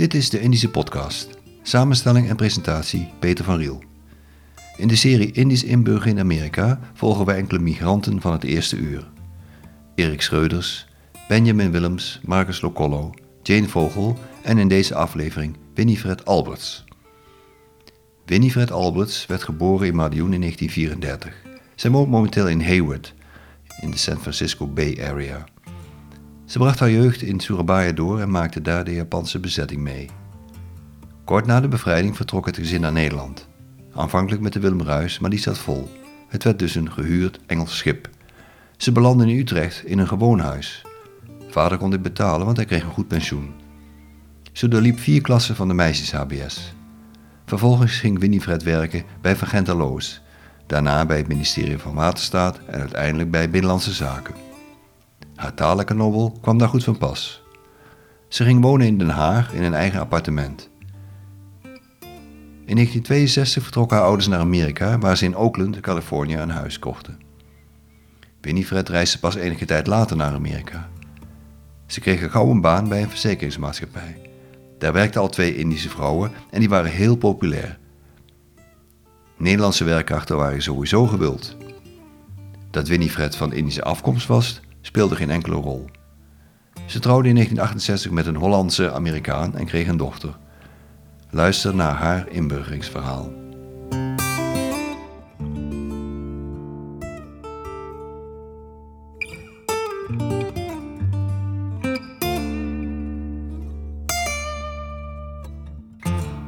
Dit is de Indische Podcast. Samenstelling en presentatie Peter van Riel. In de serie Indisch inburgeren in Amerika volgen wij enkele migranten van het eerste uur. Erik Schreuders, Benjamin Willems, Marcus Locollo, Jane Vogel en in deze aflevering Winifred Alberts. Winifred Alberts werd geboren in Madiun in 1934. Zij woont momenteel in Hayward, in de San Francisco Bay Area. Ze bracht haar jeugd in Surabaya door en maakte daar de Japanse bezetting mee. Kort na de bevrijding vertrok het gezin naar Nederland. Aanvankelijk met de Willem Ruis, maar die zat vol. Het werd dus een gehuurd Engels schip. Ze belandde in Utrecht in een gewoon huis. Vader kon dit betalen, want hij kreeg een goed pensioen. Ze doorliep vier klassen van de meisjes-HBS. Vervolgens ging Winifred werken bij Van Loos, daarna bij het ministerie van Waterstaat en uiteindelijk bij Binnenlandse Zaken. Haar taallijke nobel kwam daar goed van pas. Ze ging wonen in Den Haag in een eigen appartement. In 1962 vertrokken haar ouders naar Amerika, waar ze in Oakland, Californië, een huis kochten. Winifred reisde pas enige tijd later naar Amerika. Ze kreeg gauw een baan bij een verzekeringsmaatschappij. Daar werkten al twee Indische vrouwen en die waren heel populair. Nederlandse werkkrachten waren sowieso gewild. Dat Winifred van Indische afkomst was, speelde geen enkele rol. Ze trouwde in 1968 met een Hollandse Amerikaan en kreeg een dochter. Luister naar haar inburgeringsverhaal.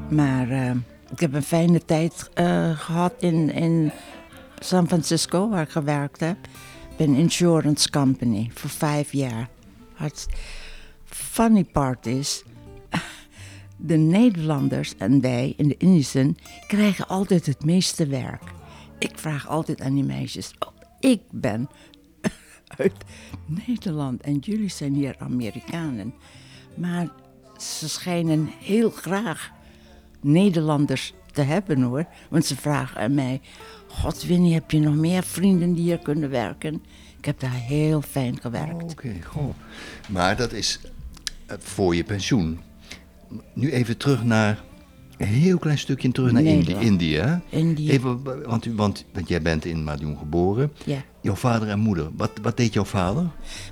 Maar uh, ik heb een fijne tijd uh, gehad in, in San Francisco, waar ik gewerkt heb. Een insurance company voor vijf jaar. Het funny part is, de Nederlanders en wij in de Indischen krijgen altijd het meeste werk. Ik vraag altijd aan die meisjes, oh, ik ben uit Nederland en jullie zijn hier Amerikanen. Maar ze schijnen heel graag Nederlanders te hebben hoor. Want ze vragen aan mij: God, Winnie, heb je nog meer vrienden die hier kunnen werken? Ik heb daar heel fijn gewerkt. Oh, Oké, goh. Maar dat is eh, voor je pensioen. Nu even terug naar. Een heel klein stukje terug naar Nederland. Indië. hè? Indië. Even, want, want, want jij bent in Madiun geboren. Ja. Jouw vader en moeder. Wat, wat deed jouw vader?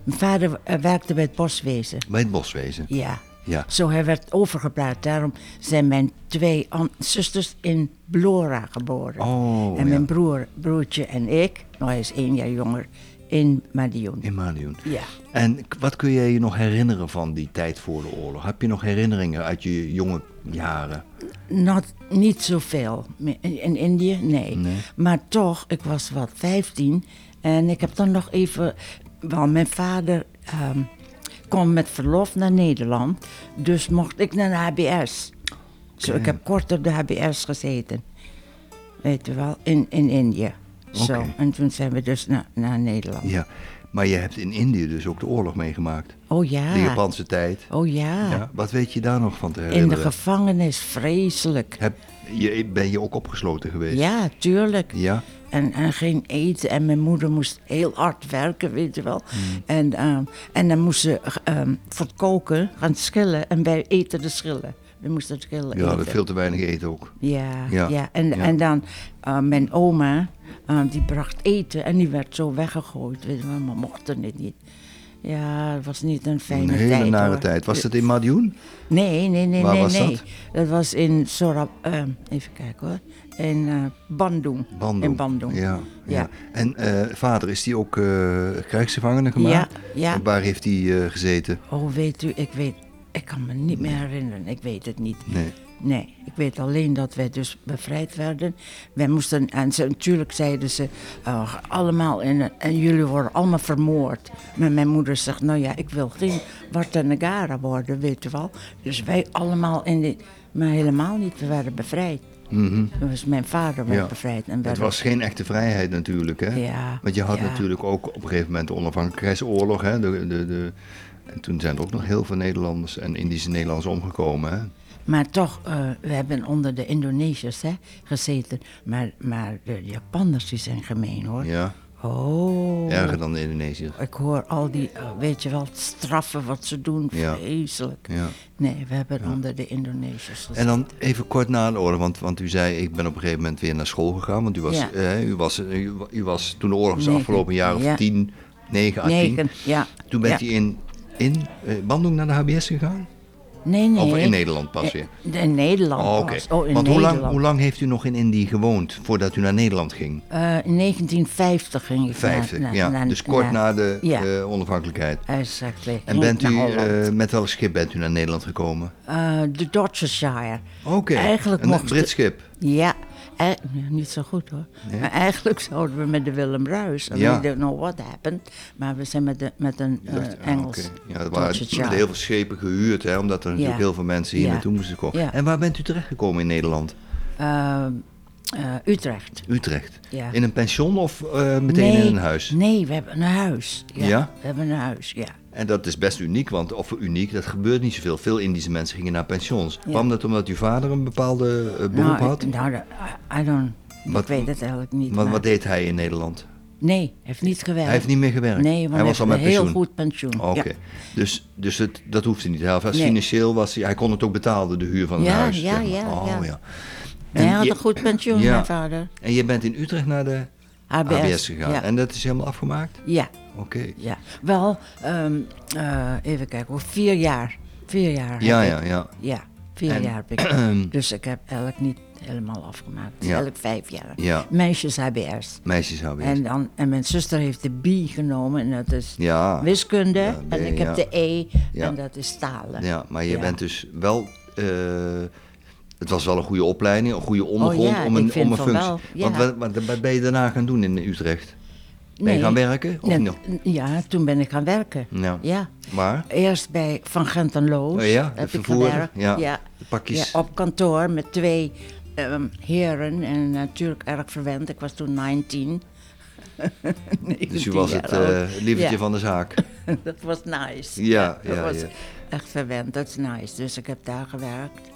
Mijn vader eh, werkte bij het boswezen. Bij het boswezen. Ja. Ja. Zo hij werd overgeplaatst. Daarom zijn mijn twee zusters in Blora geboren. Oh, en ja. mijn broer, broertje en ik, nou hij is één jaar jonger, in Madiun. In Madiun. Ja. En wat kun jij je nog herinneren van die tijd voor de oorlog? Heb je nog herinneringen uit je jonge jaren? Not, niet zoveel. In, in Indië, nee. Nee. Maar toch, ik was wat 15 en ik heb dan nog even. Wel, mijn vader ehm kwam met verlof naar Nederland, dus mocht ik naar de HBS. Zo, ik heb kort op de HBS gezeten. Weet je wel, in, in Indië. Zo, en toen zijn we dus naar, naar Nederland. Ja. Maar je hebt in Indië dus ook de oorlog meegemaakt. Oh ja. De Japanse tijd. Oh ja. Ja. Wat weet je daar nog van te In de herinneren? gevangenis, vreselijk. Heb, je, ben je ook opgesloten geweest? Ja, tuurlijk. Ja? En, en geen eten. En mijn moeder moest heel hard werken, weet je wel. Hmm. En, ehm, en dan moest ze ehm, voor het koken gaan schillen. En wij eten de schillen. We moesten Ja, veel te weinig eten ook. Ja, Ja, ja. En, ja. en dan eh, mijn oma, eh, die bracht eten en die werd zo weggegooid. Weet je wel, maar mochten het niet. Ja, het was niet een fijne Een hele tijd. nare hoor. tijd. Was dat in Madiun? Nee, nee, nee, Waar nee, was nee. dat? Dat was in Sorab, eh, even kijken hoor, in eh Bandung. Bandung. In Bandung. Ja, ja. Ja. En vader, is die ook krijgsgevangene gemaakt? Ja, ja. En Waar heeft hij gezeten? Oh, weet u, ik weet, ik kan me niet meer herinneren. Ik weet het niet. Nee. Nee, ik weet alleen dat wij dus bevrijd werden. Wij moesten, en ze, natuurlijk zeiden ze, eh, allemaal in, en jullie worden allemaal vermoord. Maar mijn moeder zegt, nou ja, ik wil geen Wartanagara worden, weet je wel. Dus wij allemaal in dit, maar helemaal niet, we werden bevrijd. Dus mijn vader werd Ja. bevrijd. En Het werd was geen echte vrijheid natuurlijk, hè? Ja, Want je had ja. natuurlijk ook op een gegeven moment de onafhankelijkheidsoorlog, hè? De, de, de, en toen zijn er ook nog heel veel Nederlanders en Indische Nederlanders omgekomen, hè? Maar toch, eh, we hebben onder de Indonesiërs hè, gezeten. Maar, maar de Japanners die zijn gemeen hoor. Ja, Oh. Erger dan de Indonesiërs. Ik hoor al die, eh, weet je wel, straffen wat ze doen. Ja. Vreselijk. Ja. Nee, we hebben onder de Indonesiërs gezeten. En dan even kort na de oorlog, want, want u zei ik ben op een gegeven moment weer naar school gegaan. Want u was, eh, u was, u, u was toen de oorlog was afgelopen, jaar of tien, negen à tien. Negen, ja. Toen bent u in, in eh, Bandung naar de HBS gegaan? Nee, nee. Of in Nederland pas weer? In Nederland Oh, oké. pas. Oh, in Want hoe Nederland. lang, hoe lang heeft u nog in Indië gewoond voordat u naar Nederland ging? Eh, in 1950 ging ik 50, naar, ja. naar- dus kort naar- na de Ja. eh, onafhankelijkheid. Exactly. En bent u, eh, met welk schip bent u naar Nederland gekomen? De Dorsetshire. Oké, Eigenlijk een mocht- Brits schip. Ja, nee, niet zo goed hoor. Maar eigenlijk zouden we met de Willem Ruis. I Ja. Don't know what happened. Maar we zijn met, de, met een eh, Dacht- ah, Engels. oké. Ja, er waren heel veel schepen gehuurd, hè, omdat er natuurlijk Ja. heel veel mensen hier Ja. naartoe moesten komen. Ja. En waar bent u terechtgekomen in Nederland? Eh, eh, Utrecht. Utrecht. Ja. In een pension of eh, meteen nee, in een huis? Nee, we hebben een huis. Ja, Ja? We hebben een huis, ja. En dat is best uniek, want, of uniek, dat gebeurt niet zoveel. Veel Indische mensen gingen naar pensions. Kwam dat omdat uw vader een bepaalde eh, beroep nou, had? nou, I, don't... Wat- ik weet het eigenlijk niet. Wat, wat deed hij in Nederland? Nee, hij heeft niet gewerkt. Hij heeft niet meer gewerkt? Nee, want hij was al met een heel pensioen? goed pensioen. Oké, dus, dus het, dat hoefde niet. Hij was Nee. Financieel was hij, hij kon het ook betalen, de huur van een huis. ja, zeg maar. ja, Oh, ja. Hij had je- een goed pensioen, Ja. mijn vader. En je bent in Utrecht naar de HBS. HBS gegaan. Ja. En dat is helemaal afgemaakt? ja, Oké. ja. Wel, ehm, eh, even kijken, hoor, vier jaar. Vier jaar. Ja, ja, ja. Ja, vier En- jaar heb ik. dus ik heb eigenlijk niet helemaal afgemaakt. Ja. Eigenlijk vijf jaar. Ja. Meisjes HBS. Meisjes HBS. En, dan, en mijn zuster heeft de B genomen en dat is ja. wiskunde. B, en ik heb de E en dat is talen. Ja, maar je bent dus wel. eh, het was wel een goede opleiding, een goede ondergrond Oh ja, om een, om een functie. ja. Want wat, wat, ben je daarna gaan doen in Utrecht? Ben je gaan werken? Of nog? Ja, toen ben ik gaan werken. Ja. Ja. Waar? Eerst bij Van Gent en Loos Oh ja, heb ik gewerkt. ja. Ja. Pakjes. Ja, op kantoor met twee ehm, heren en natuurlijk erg verwend. Ik was toen 19. Dus u was het 19 jaar oud. lievertje Ja. van de zaak. Dat was nice. Ja, dat ja, was ja. echt verwend. Dat is nice. Dus ik heb daar gewerkt.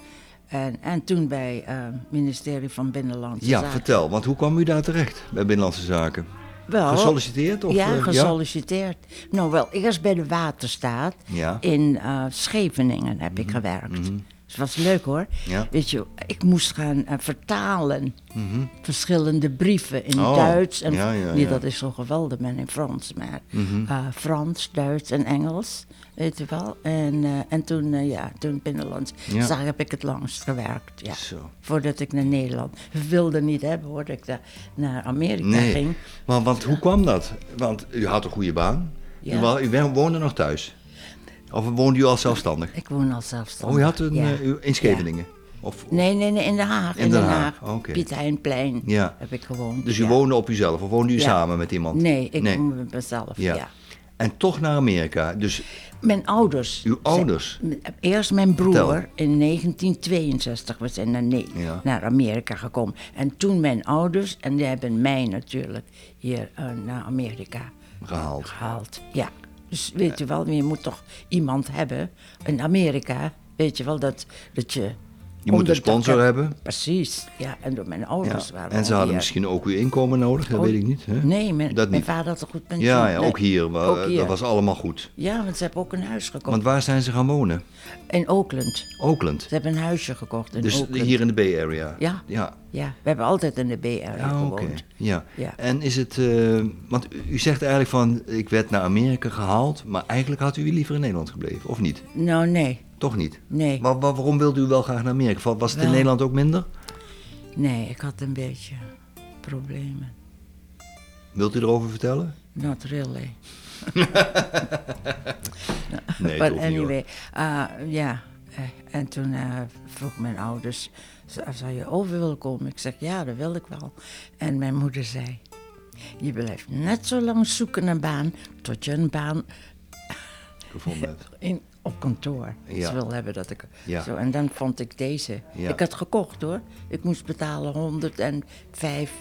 En, en toen bij het ministerie van Binnenlandse Ja, Zaken. vertel, want hoe kwam u daar terecht bij Binnenlandse Zaken? Wel, Gesolliciteerd? Of, ja, eh, gesolliciteerd. Nou wel, eerst bij de Waterstaat Ja. in eh, Scheveningen heb ik gewerkt. Dus het was leuk hoor. Mhm, Ja. Weet je, ik moest gaan eh, vertalen verschillende brieven in Mhm. Oh, Duits. En ja, ja, niet dat ik zo geweldig ben in Frans, maar Mhm. eh, Frans, Duits en Engels, weet je wel. En, eh, en toen, ja, toen binnenlands. Daar heb ik het langst gewerkt, ja. Zo. Voordat ik naar Nederland. We wilden niet hebben hoor, dat ik daar naar Amerika Nee, ging. maar want hoe kwam dat? Want u had een goede baan. U, u wo- woonde nog thuis? Of woonde u al zelfstandig? Ik woon al zelfstandig. Oh, u had een ja. eh, in Scheveningen? Of, Nee, nee, nee, in Den Haag. In In, Den Den Haag, Haag. Piet Heinplein Ja. heb ik gewoond. Dus u ja. woonde op uzelf of woonde u samen met iemand? Nee, ik woon met mezelf, Ja. En toch naar Amerika. Dus Mijn ouders. uw ouders. zijn- Eerst mijn broer in 1962. We zijn naar, Ne- Ja. naar Amerika gekomen. En toen mijn ouders, en die hebben mij natuurlijk hier eh, naar Amerika Gehaald. gehaald. Ja. Dus weet je wel, je moet toch iemand hebben in Amerika. Weet je wel, dat, dat je... Je moet een sponsor hebben. Precies, ja. En door mijn Ja. ouders waren En ze hadden hier. misschien ook uw inkomen nodig, dat Oh, weet ik niet. Hè? Nee, mijn, dat mijn niet. vader had een goed pensioen. Ja, ja ook hier. maar, ook eh, hier. Dat was allemaal goed. Ja, want ze hebben ook een huis gekocht. Want waar zijn ze gaan wonen? In Oakland. Oakland. Ze hebben een huisje gekocht in Dus Oakland. hier in de Bay Area. Ja. Ja. Ja, we hebben altijd in de Bay Area Ja, oké. gewoond. Ja. Ja. En is het, eh, want u zegt eigenlijk van, ik werd naar Amerika gehaald, maar eigenlijk had u liever in Nederland gebleven, of niet? Nou, nee. Toch niet? Nee. Maar, wa- waarom wilde u wel graag naar Amerika? Was het in. Nederland ook minder? Nee, ik had een beetje problemen. Wilt u erover vertellen? Not really. Nee, But anyway, uh, ja. eh, en toen eh, vroeg mijn ouders, "Z- zou je over willen komen? Ik zeg, ja, dat wil ik wel. En mijn moeder zei, je blijft net zo lang zoeken naar een baan, tot je een baan Gevonden hebt. in, op kantoor. Ja. Ze wil hebben dat ik... Ja. Zo, en dan vond ik deze. Ja. Ik had gekocht hoor. Ik moest betalen 105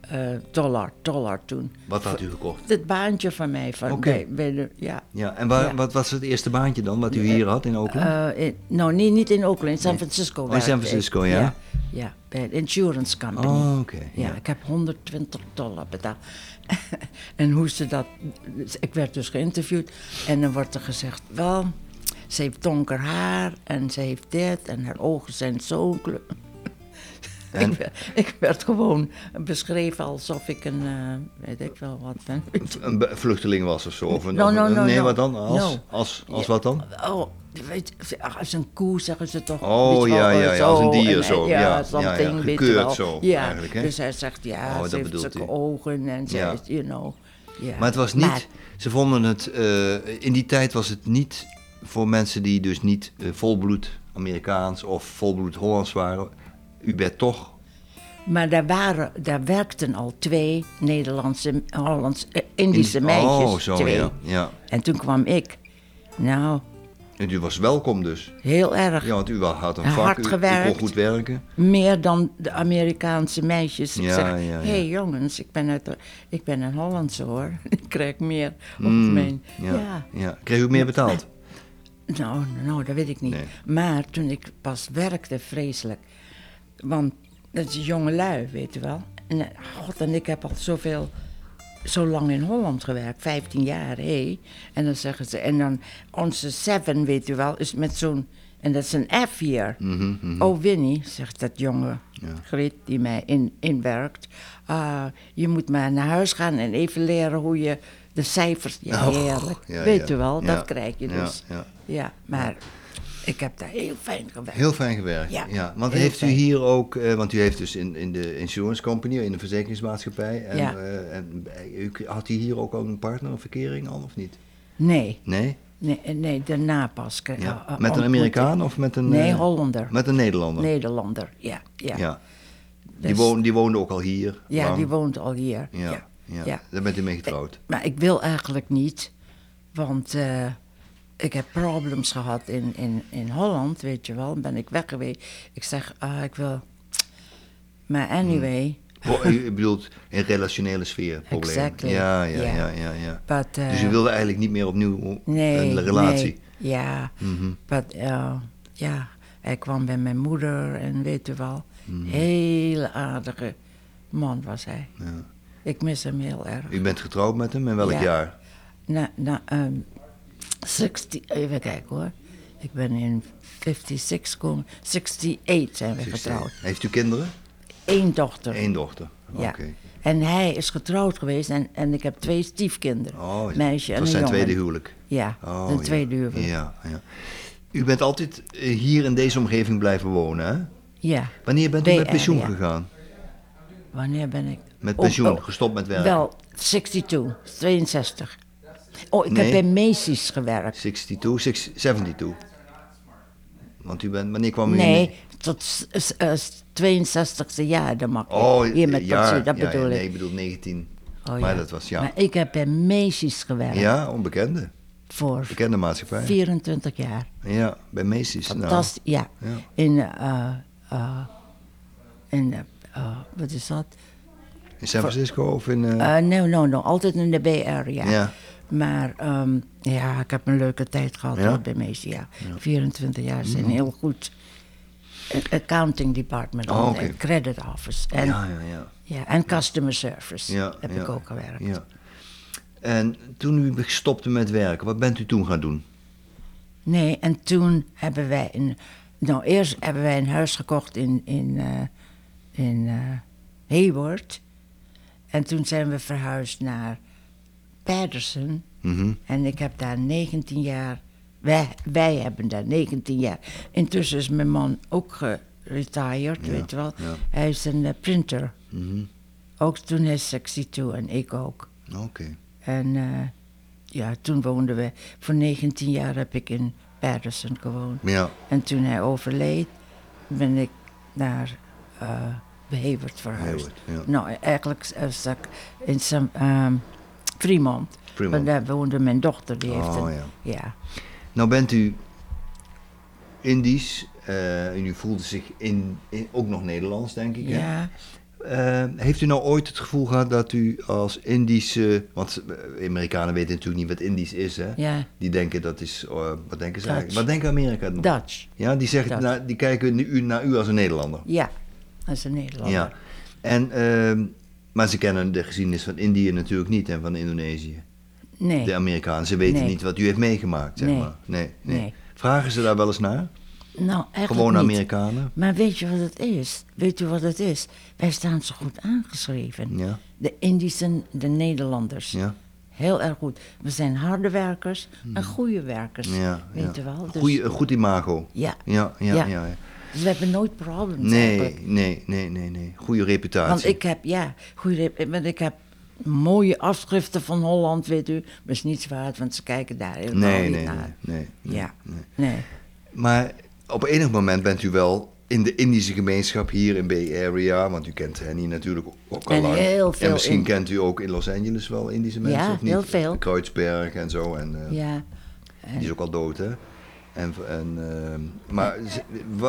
eh, dollar, dollar toen. Wat had u gekocht? Dit baantje van mij. Van, Oké. bij, bij de, ja. Ja, en waar, Ja. wat was het eerste baantje dan wat u hier had in Oakland? Eh, in- nou, nee, niet in Oakland, in San Francisco. Oh, in San ik. Francisco, ja. Ja, ja, bij een insurance company. oh, oké. Ja, ik heb 120 dollar betaald. en hoe ze dat... Ik werd dus geïnterviewd en dan wordt er gezegd... Wel, ze heeft donker haar en ze heeft dit en haar ogen zijn zo kleur. En? ik, werd, ik werd gewoon beschreven alsof ik een... eh, weet ik wel wat ben. Een vluchteling was of zo? Of een, No, of no, een- no, nee, wat dan? Als, als, als Ja. wat dan? Oh, weet, als een koe zeggen ze toch. Oh, ja, ja, ja, als een dier en, zo, ja, Ja, ja, something, ja, gekeurd zo, Ja, hè? dus hij zegt ja, Oh, ze heeft zulke ogen en ze you know. Ja. Maar het was niet, Maar- ze vonden het, eh, in die tijd was het niet voor mensen die dus niet eh, volbloed Amerikaans of volbloed Hollands waren. U bent toch, Maar daar, waren, daar werkten al twee Nederlandse, Hollands, eh, Indische in- meisjes. Oh, zo twee. ja. ja. En toen kwam ik. Nou, En u was welkom dus. heel erg. Ja, want u had een Hard vak, u, u kon goed werken. Meer dan de Amerikaanse meisjes. Ik Ja, zeg, ja, hé hey, jongens, ik ben, uit, de- ik ben een Hollandse hoor. ik krijg meer op Mm, mijn... ja, ja. ja. Kreeg u meer betaald? Nou, nou, dat weet ik niet. Nee. Maar toen ik pas werkte, vreselijk. Want dat is jonge lui, weet je wel. En, eh, God, en ik heb al zoveel, zo lang in Holland gewerkt, 15 jaar, hé. En dan zeggen ze, en dan onze seven, weet je wel, is met zo'n, en dat is een F hier. Mhm, mhm. Oh, Winnie, zegt dat jonge Ja. Griet die mij in, inwerkt. ah, je moet maar naar huis gaan en even leren hoe je de cijfers. Ja, Oh, heerlijk. Weet je wel, dat krijg je dus. ja. Ja, maar ik heb daar heel fijn gewerkt. Heel fijn gewerkt. Ja. Ja, Want heeft u hier ook, eh, want u heeft dus in, in de insurance company, in de verzekeringsmaatschappij, en, Ja. eh, en u, had u hier ook al een partner, een verkering al of niet? Nee, Nee? nee, nee daarna pas. Ja. eh, eh, Met een Amerikaan ik- of met een... Nee, eh, Hollander. Met een Nederlander? Nederlander, ja. Ja, Ja. Die, Dus- woon, die woonde ook al hier? ja lang? die woont al hier. Ja. Ja. ja. Daar bent u mee getrouwd? Maar ik wil eigenlijk niet, want eh, ik heb problems gehad in, in, in Holland, weet je wel. Dan ben ik weg geweest. Ik zeg, ah, ik wil... Maar anyway, Oh, u bedoelt in relationele sfeer problemen? Exactly. Ja, ja, ja, Ja. ja. ja, but... eh, Dus u wilde eigenlijk niet meer opnieuw nee, een relatie? Nee, ja, but, eh, ja, hij kwam bij mijn moeder en weet je wel. Mhm. Hele aardige man was hij. Ja. Ik mis hem heel erg. U bent getrouwd met hem in welk Ja. jaar? Na, na, ehm 60, even kijken hoor. Ik ben in 56 gekomen. 68 zijn we getrouwd. Heeft u kinderen? Eén dochter. Eén dochter. Ja. Oké. En hij is getrouwd geweest en, en ik heb twee stiefkinderen. Oh, ja. Meisje en dat een zijn jongen. tweede huwelijk. Ja, Oh, een ja. tweede huwelijk. Ja, ja. U bent altijd eh, hier in deze omgeving blijven wonen, hè? Ja. Wanneer bent u met BR, pensioen gegaan? Wanneer ben ik? Met pensioen, oh, gestopt met werken? Wel, 62, 62. Oh, ik Nee. heb bij Macy's gewerkt. 62, 6 72. Want u bent, wanneer kwam u in? Nee, tot s- s- eh, 62e jaar, dan mag ik. Oh, Hier met pensioen, dat ja, bedoel ja, ik. Nee, ik bedoel 19. Oh, maar dat was, ja. Maar ik heb bij Macy's gewerkt Ja, onbekende. voor Bekende maatschappij. 24 jaar. Ja, bij Macy's. Nou, Fantastisch, ja. ja. In, eh, eh, in wat is dat? In San Francisco of in... eh, Eh nee, no, no, altijd in de Bay Area. ja. Maar ehm, ja, ik heb een leuke tijd gehad Ja? Bij ja. 24 jaar zijn heel goed. Eh, Accounting department, Oh, en credit office. En, ja, ja, ja, ja. en customer service Ja, heb ik ook gewerkt. Ja. En toen u stopte met werken, wat bent u toen gaan doen? Nee, en toen hebben wij een. Nou, eerst hebben wij een huis gekocht in, in, eh, in Hayward. En toen zijn we verhuisd naar Patterson. Mhm. En ik heb daar 19 jaar. Wij, wij hebben daar 19 jaar. Intussen is mijn man ook geretired, Ja, weet je wel. ja. Hij is een eh, printer. Mhm. Ook toen hij 62 en ik ook. Oké. En eh, ja, toen woonden we. Voor 19 jaar heb ik in Patterson gewoond. Ja, En toen hij overleed, ben ik naar eh Beheverd verhuisd. Ja. Nou, eigenlijk zat ik in Sam, ehm, Fremont. Fremont. Want daar woonde mijn dochter, die heeft Oh, een... ja. ja. Nou bent u Indisch eh, en u voelde zich in, in- ook nog Nederlands, denk ik. hè? Ja, eh, heeft u nou ooit het gevoel gehad dat u als Indische... Want eh, Amerikanen weten natuurlijk niet wat Indisch is, hè? Ja, Die denken dat is... eh, wat denken ze Dutch. eigenlijk? Wat denken Amerika dan? Dutch. Ja, die, zeggen, naar- die kijken nu- u, naar u als een Nederlander. Ja, is een Nederlander. Ja. En, ehm, maar ze kennen de geschiedenis van Indië natuurlijk niet en van Indonesië. Nee, De Amerikanen, ze weten Nee. niet wat u heeft meegemaakt, zeg Nee. maar. Nee, nee. Vragen ze daar wel eens naar? nou eigenlijk Gewone niet. Amerikanen? Maar weet je wat het is? Weet u wat het is? Wij staan zo goed aangeschreven. Ja, De Indischen, de Nederlanders. ja, Heel erg goed. We zijn harde werkers en goede werkers. Hmm. ja. Weet ja. je wel? Dus, Goeie, goed imago. ja. Ja, ja, ja. Ja. Dus we hebben nooit problemen eigenlijk. Nee, nee, nee, nee, nee. Goede reputatie. Want ik heb, ja, goede, want ik heb mooie afschriften van Holland, weet u. Maar is niets waard, want ze kijken daar helemaal nee, niet nee, nee, naar. nee, nee, Ja. nee. Nee. Maar op enig moment bent u wel in de Indische gemeenschap hier in Bay Area, want u kent Henny natuurlijk ook al En lang. heel veel en misschien in- kent u ook in Los Angeles wel Indische mensen, Ja, of niet? heel veel. Kreutzberg en zo. En, eh, Ja. Die is ook al dood, hè? En, en, eh, maar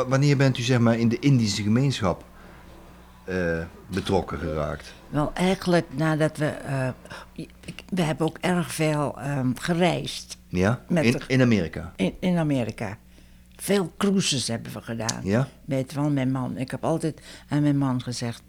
wanneer bent u zeg maar in de Indische gemeenschap eh, betrokken geraakt? Wel, eigenlijk nadat we... eh, we hebben ook erg veel ehm, gereisd Ja? In, de- in Amerika? in, in Amerika. Veel cruises hebben we gedaan. Ja? Weet wel, mijn man. Ik heb altijd aan mijn man gezegd...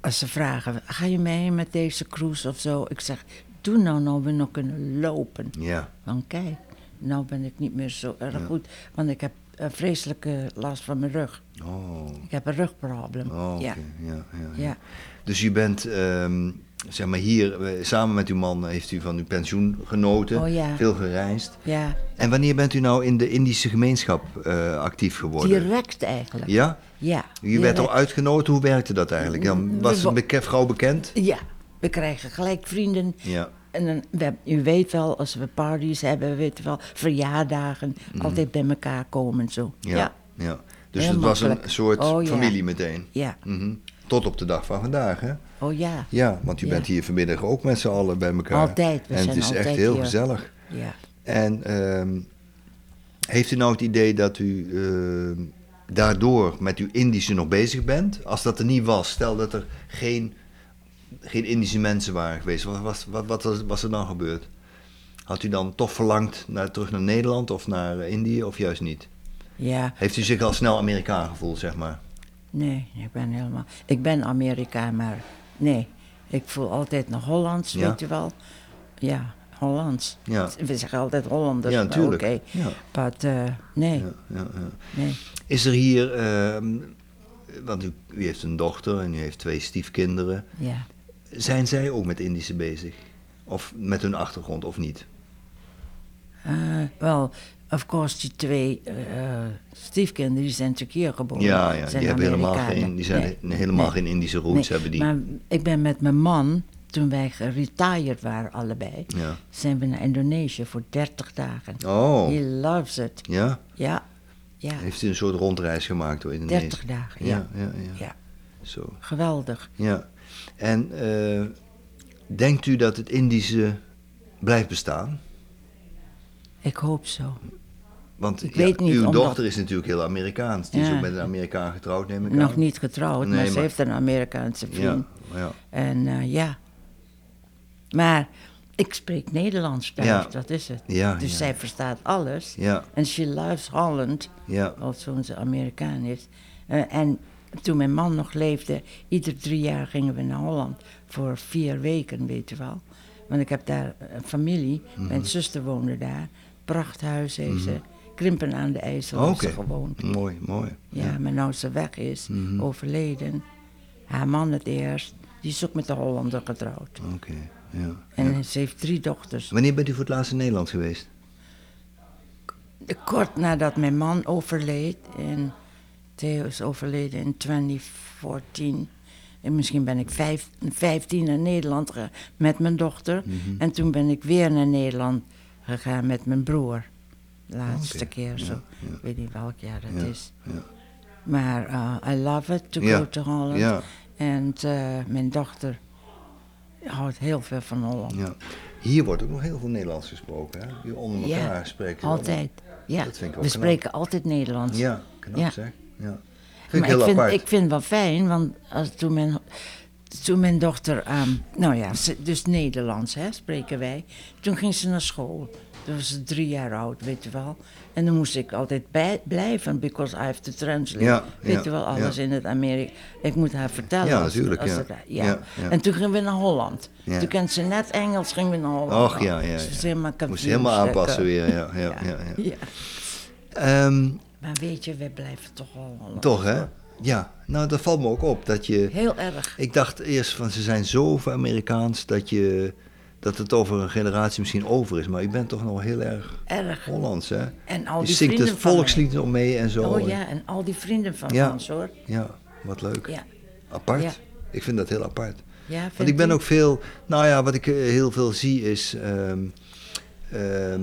Als ze vragen, ga je mee met deze cruise of zo? Ik zeg, doe nou, nou we nog kunnen lopen. Ja. Want kijk, nou ben ik niet meer zo erg Ja. goed. Want ik heb eh, vreselijke last van mijn rug. Oh, Ik heb een rugprobleem. oh ja. Ja, ja, ja. Dus u bent, ehm, zeg maar hier, eh, samen met uw man heeft u van uw pensioen genoten, Oh, ja. veel gereisd. ja, En wanneer bent u nou in de Indische gemeenschap eh, actief geworden? direct eigenlijk. Ja? Ja. U werd al uitgenodigd, hoe werkte dat eigenlijk? Dan was een vrouw bekend? Ja, we krijgen gelijk vrienden. Ja. En dan, we, u weet wel, als we parties hebben, weet je wel, verjaardagen, altijd bij elkaar komen zo. Mhm. Ja. Ja, ja. Dus Heel het was een soort Oh, ja. familie meteen. ja. Mhm. Tot op de dag van vandaag, hè? Oh ja, Ja, want u Ja. bent hier vanmiddag ook met z'n allen bij elkaar. Altijd, we En het zijn is echt heel hier. gezellig. ja. En ehm, heeft u nou het idee dat u ehm, daardoor met uw Indische nog bezig bent? Als dat er niet was, stel dat er geen, geen Indische mensen waren geweest, wat, was, wat, wat was, was er dan gebeurd? Had u dan toch verlangd naar, terug naar Nederland of naar eh, Indië of juist niet? Ja, Heeft u zich al snel Amerikaan gevoeld, zeg maar? nee, ik ben helemaal... Ik ben Amerikaan, maar nee. Ik voel altijd nog Hollands, Ja. weet je wel. Ja, Hollands. Ja. We zeggen altijd Hollanders, Ja, natuurlijk. oké. Ja. Maar eh, nee, Ja, ja, ja. nee. Is er hier, ehm, want u, u heeft een dochter en u heeft twee stiefkinderen. Ja. Zijn zij ook met Indische bezig? Of met hun achtergrond of niet? Eh, Wel, of course, die twee eh, stiefkinderen, die zijn natuurlijk hier geboren. ja, ja die, hebben helemaal geen, die zijn Nee, helemaal nee, geen Indische roots, nee. hebben die. Maar ik ben met mijn man, toen wij geretired waren allebei, Ja. zijn we naar Indonesië voor 30 dagen. Oh, He loves it. ja? Ja, ja. Heeft u een soort rondreis gemaakt door Indonesië? 30 dagen, ja. Ja, ja, ja. Ja, Zo, geweldig. ja. En eh, denkt u dat het Indische blijft bestaan? Ik hoop zo. Want Ik ja, weet niet, uw omdat- dochter is natuurlijk heel Amerikaans. Die is ook met een Amerikaan getrouwd, neem ik aan. Nog niet getrouwd, Nee, maar ze heeft een Amerikaanse vriend. ja. En eh, ja. Maar ik spreek Nederlands thuis, dat is het. Ja, dus zij verstaat alles. Ja, En she loves Holland, ja. zo'n ze Amerikaan is. Eh, en toen mijn man nog leefde, ieder drie jaar gingen we naar Holland. Voor vier weken, weet je wel. Want ik heb daar een familie, Mhm. mijn zuster woonde daar. Prachthuis heeft ze. Krimpen aan de IJssel heeft ze gewoond. Mooi, mooi. Ja, maar nou ze weg is, Mhm. overleden. Haar man het eerst, die is ook met de Hollander getrouwd. Oké, ja. En ja. ze heeft drie dochters. Wanneer bent u voor het laatst in Nederland geweest? Kort nadat mijn man overleed, en Theo is overleden in 2014. En misschien ben ik vijf, 15 naar Nederland gegaan met mijn dochter. Mhm. En toen ben ik weer naar Nederland gegaan met mijn broer. De laatste keer zo. ja, ja. Ik weet niet welk jaar dat Ja, is. Maar eh, I love it to go to Holland. En eh, mijn dochter houdt heel veel van Holland. ja. Hier wordt ook nog heel veel Nederlands gesproken, hè? Hier onder elkaar spreken. Altijd. Ja, Dat vind ik wel we knap. spreken altijd Nederlands. Ja, knap zeg. Ja. Vind Maar ik, vind, apart. ik vind het wel fijn, want als, toen, mijn, toen mijn dochter, ehm, nou ja, ze- dus Nederlands hè, spreken wij. Toen ging ze naar school. Toen was ze drie jaar oud, weet je wel. En dan moest ik altijd bij, blijven, because I have to translate. Ja, weet ja, je wel, alles ja. in het Amerika. Ik moet haar vertellen. Ja, natuurlijk, als ja. het-. En toen gingen we naar Holland. Toen kent ze net Engels, gingen we naar Holland. Och, ja, ja, ja. helemaal Moest je helemaal aanpassen weer, ja. ja, ja, ja. ja. Maar weet je, we blijven toch Holland. toch, hè? Ja, nou, dat valt me ook op. Dat je, Heel erg. ik dacht eerst van ze zijn zo over Amerikaans dat, je, dat het over een generatie misschien over is. Maar je bent toch nog heel erg Erg. Hollands, hè? En al je die zingt het volkslied nog mee en zo. Oh ja, en al die vrienden van Ja. ons hoor. Ja, wat leuk. Ja, Apart. Ja. Ik vind dat heel apart. ja Want ik ben je? ook veel, nou ja, wat ik eh, heel veel zie is ehm, ehm,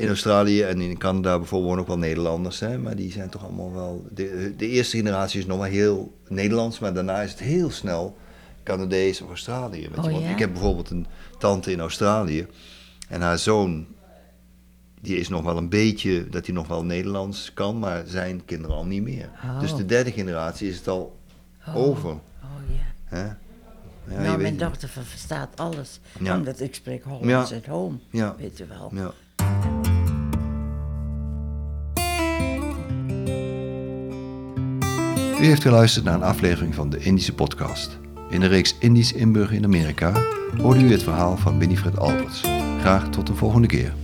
in Australië en in Canada bijvoorbeeld wonen ook wel Nederlanders, hè, maar die zijn toch allemaal wel, de, de eerste generatie is nog maar heel Nederlands, maar daarna is het heel snel Canadees of Australië. Weet je. Oh, Want ja? ik heb bijvoorbeeld een tante in Australië en haar zoon, die is nog wel een beetje, dat hij nog wel Nederlands kan, maar zijn kinderen al niet meer. Oh. Dus de derde generatie is het al Oh. over. Oh ja. Hè? Ja, je nou, mijn dochter ver- verstaat alles. Ja. Omdat ik spreek Hollands Ja. at home. Ja. Weet je wel. U heeft geluisterd naar een aflevering van de Indische podcast. In de reeks Indisch inburgeren in Amerika hoorde u het verhaal van Winifred Alberts. Graag tot de volgende keer.